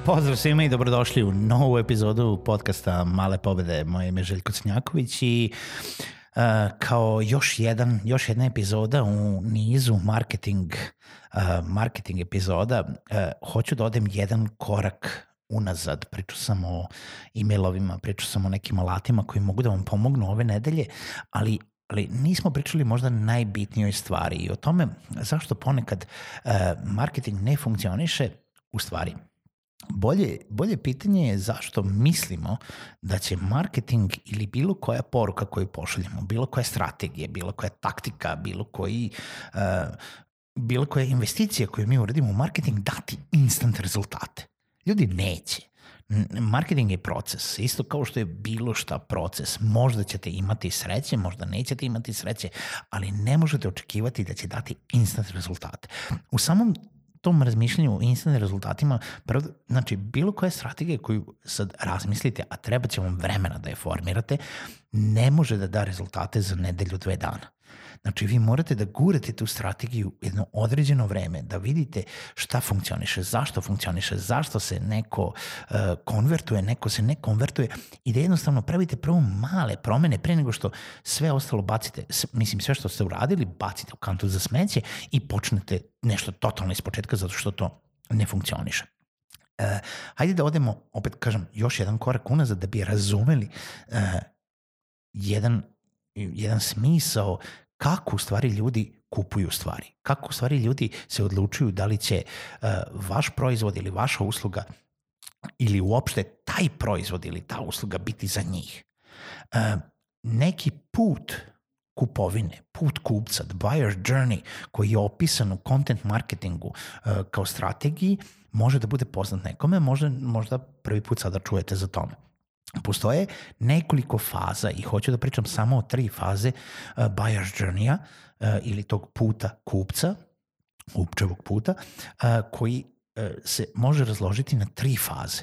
Pozdrav svima i dobrodošli u novu epizodu podcasta Male pobede. Moje ime je Željko Cnjaković i uh, kao još, jedan, još jedna epizoda u nizu marketing, uh, marketing epizoda uh, hoću da odem jedan korak unazad. Pričao sam o e-mailovima, pričao sam o nekim alatima koji mogu da vam pomognu ove nedelje, ali ali nismo pričali možda najbitnijoj stvari i o tome zašto ponekad uh, marketing ne funkcioniše u stvari Bolje, bolje pitanje je zašto mislimo da će marketing ili bilo koja poruka koju pošaljemo, bilo koja strategija, bilo koja taktika, bilo koji uh, bilo koja investicija koju mi uradimo u marketing dati instant rezultate. Ljudi neće. Marketing je proces, isto kao što je bilo šta proces. Možda ćete imati sreće, možda nećete imati sreće, ali ne možete očekivati da će dati instant rezultate. U samom tom razmišljanju o instant rezultatima, prvo, znači bilo koja strategija koju sad razmislite, a treba će vam vremena da je formirate, ne može da da rezultate za nedelju, dve dana. Znači, vi morate da gurate tu strategiju jedno određeno vreme, da vidite šta funkcioniše, zašto funkcioniše, zašto se neko uh, konvertuje, neko se ne konvertuje i da jednostavno pravite prvo male promene pre nego što sve ostalo bacite, mislim sve što ste uradili, bacite u kantu za smeće i počnete nešto totalno iz početka zato što to ne funkcioniše. Uh, hajde da odemo, opet kažem, još jedan korak unazad da bi razumeli uh, jedan jedan smisao kako u stvari ljudi kupuju stvari. Kako u stvari ljudi se odlučuju da li će uh, vaš proizvod ili vaša usluga ili uopšte taj proizvod ili ta usluga biti za njih. Uh, neki put kupovine, put kupca, the buyer's journey koji je opisan u content marketingu uh, kao strategiji može da bude poznat nekome, možda, možda prvi put sada čujete za tome. Postoje nekoliko faza i hoću da pričam samo o tri faze uh, buyer's journey-a uh, ili tog puta kupca, kupčevog puta, uh, koji uh, se može razložiti na tri faze.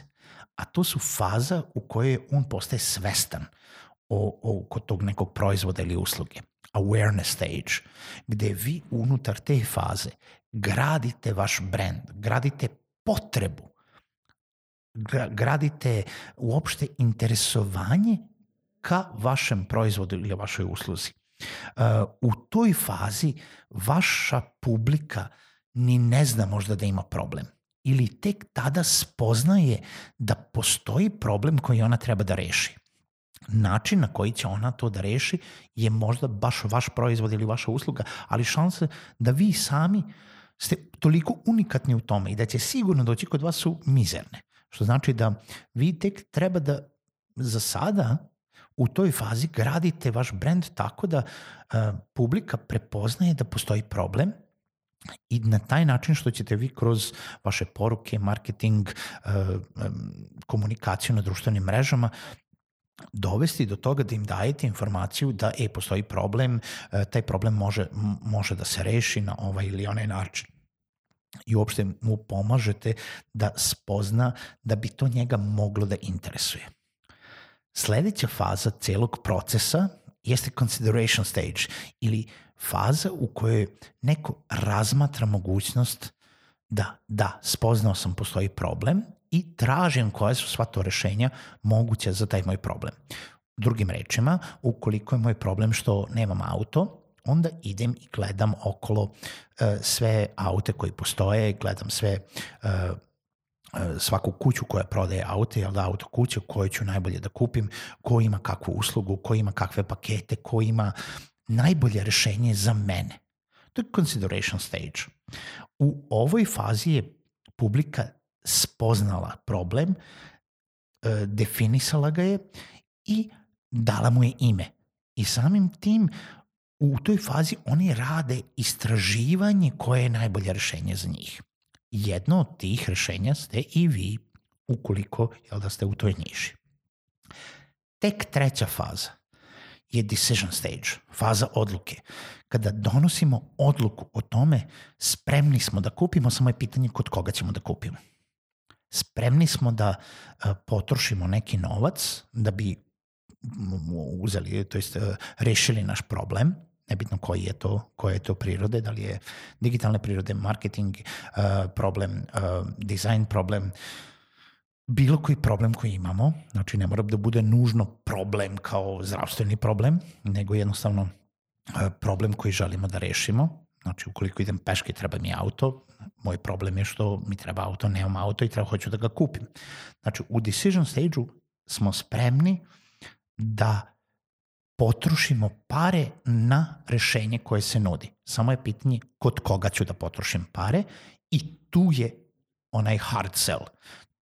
A to su faza u kojoj on postaje svestan o, o, kod tog nekog proizvoda ili usluge. Awareness stage, gde vi unutar te faze gradite vaš brand, gradite potrebu gradite uopšte interesovanje ka vašem proizvodu ili vašoj usluzi. Uh, u toj fazi vaša publika ni ne zna možda da ima problem ili tek tada spoznaje da postoji problem koji ona treba da reši. Način na koji će ona to da reši je možda baš vaš proizvod ili vaša usluga, ali šanse da vi sami ste toliko unikatni u tome i da će sigurno doći kod vas su mizerne. Što znači da vi tek treba da za sada u toj fazi gradite vaš brand tako da uh, publika prepoznaje da postoji problem i na taj način što ćete vi kroz vaše poruke, marketing, uh, um, komunikaciju na društvenim mrežama dovesti do toga da im dajete informaciju da e, postoji problem, uh, taj problem može, može da se reši na ovaj ili onaj način i uopšte mu pomažete da spozna da bi to njega moglo da interesuje. Sledeća faza celog procesa jeste consideration stage ili faza u kojoj neko razmatra mogućnost da, da, spoznao sam postoji problem i tražim koje su sva to rešenja moguća za taj moj problem. Drugim rečima, ukoliko je moj problem što nemam auto, onda idem i gledam okolo uh, sve aute koji postoje, gledam sve uh, svaku kuću koja prodaje aute, jel da auto kuće koje ću najbolje da kupim, ko ima kakvu uslugu, ko ima kakve pakete, ko ima najbolje rešenje za mene. To je consideration stage. U ovoj fazi je publika spoznala problem, e, definisala ga je i dala mu je ime. I samim tim u toj fazi oni rade istraživanje koje je najbolje rešenje za njih. Jedno od tih rešenja ste i vi, ukoliko jel da ste u toj niši. Tek treća faza je decision stage, faza odluke. Kada donosimo odluku o tome, spremni smo da kupimo, samo je pitanje kod koga ćemo da kupimo. Spremni smo da uh, potrošimo neki novac da bi uzeli, to jest rešili naš problem, nebitno koji je to, koje je to prirode, da li je digitalne prirode, marketing uh, problem, uh, design problem, bilo koji problem koji imamo, znači ne mora da bude nužno problem kao zdravstveni problem, nego jednostavno uh, problem koji želimo da rešimo, znači ukoliko idem peške treba mi auto, moj problem je što mi treba auto, nemam auto i treba, hoću da ga kupim. Znači u decision stage-u smo spremni da potrošimo pare na rešenje koje se nudi. Samo je pitanje kod koga ću da potrošim pare i tu je onaj hard sell.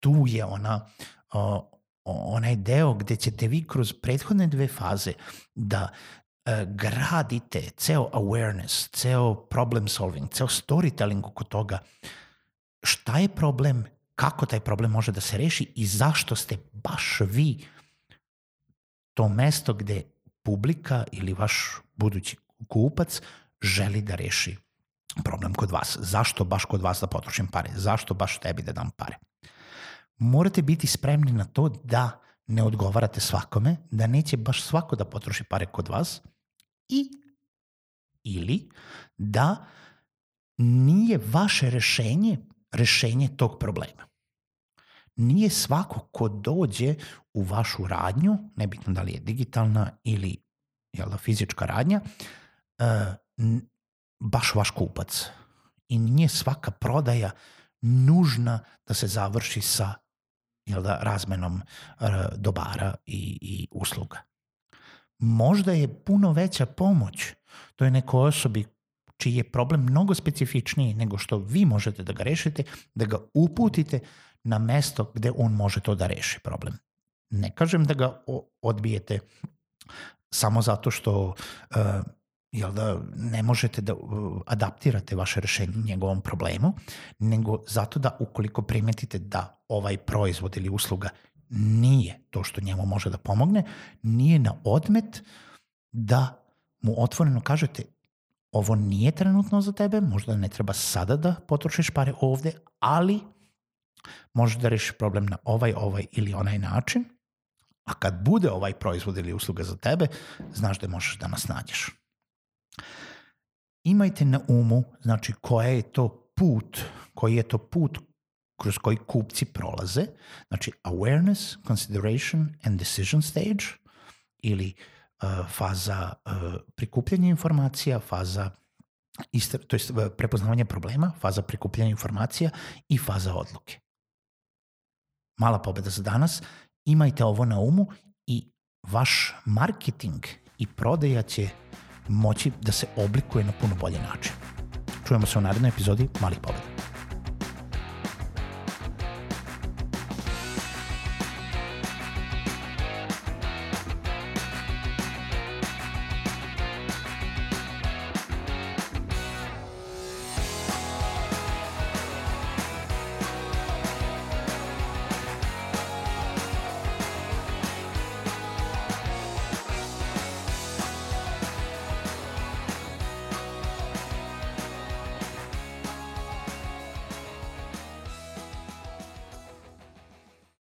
Tu je ona, uh, onaj deo gde ćete vi kroz prethodne dve faze da uh, gradite ceo awareness, ceo problem solving, ceo storytelling oko toga šta je problem, kako taj problem može da se reši i zašto ste baš vi to mesto gde publika ili vaš budući kupac želi da reši problem kod vas. Zašto baš kod vas da potrošim pare? Zašto baš tebi da dam pare? Morate biti spremni na to da ne odgovarate svakome, da neće baš svako da potroši pare kod vas i ili da nije vaše rešenje rešenje tog problema nije svako ko dođe u vašu radnju, nebitno da li je digitalna ili jel da, fizička radnja, uh, baš vaš kupac. I nije svaka prodaja nužna da se završi sa jel da, razmenom uh, dobara i, i usluga. Možda je puno veća pomoć to je nekoj osobi čiji je problem mnogo specifičniji nego što vi možete da ga rešite, da ga uputite na mesto gde on može to da reši problem. Ne kažem da ga odbijete samo zato što uh, jel da ne možete da adaptirate vaše rešenje njegovom problemu, nego zato da ukoliko primetite da ovaj proizvod ili usluga nije to što njemu može da pomogne, nije na odmet da mu otvoreno kažete ovo nije trenutno za tebe, možda ne treba sada da potrošiš pare ovde, ali možeš da rešiš problem na ovaj, ovaj ili onaj način, a kad bude ovaj proizvod ili usluga za tebe, znaš da možeš da nas nađeš. Imajte na umu, znači, koja je to put, koji je to put kroz koji kupci prolaze, znači awareness, consideration and decision stage ili uh, faza uh, prikupljanja informacija, faza istra, to je prepoznavanje problema, faza prikupljanja informacija i faza odluke mala pobeda za danas, imajte ovo na umu i vaš marketing i prodaja će moći da se oblikuje na puno bolji način. Čujemo se u narednoj epizodi Malih pobeda.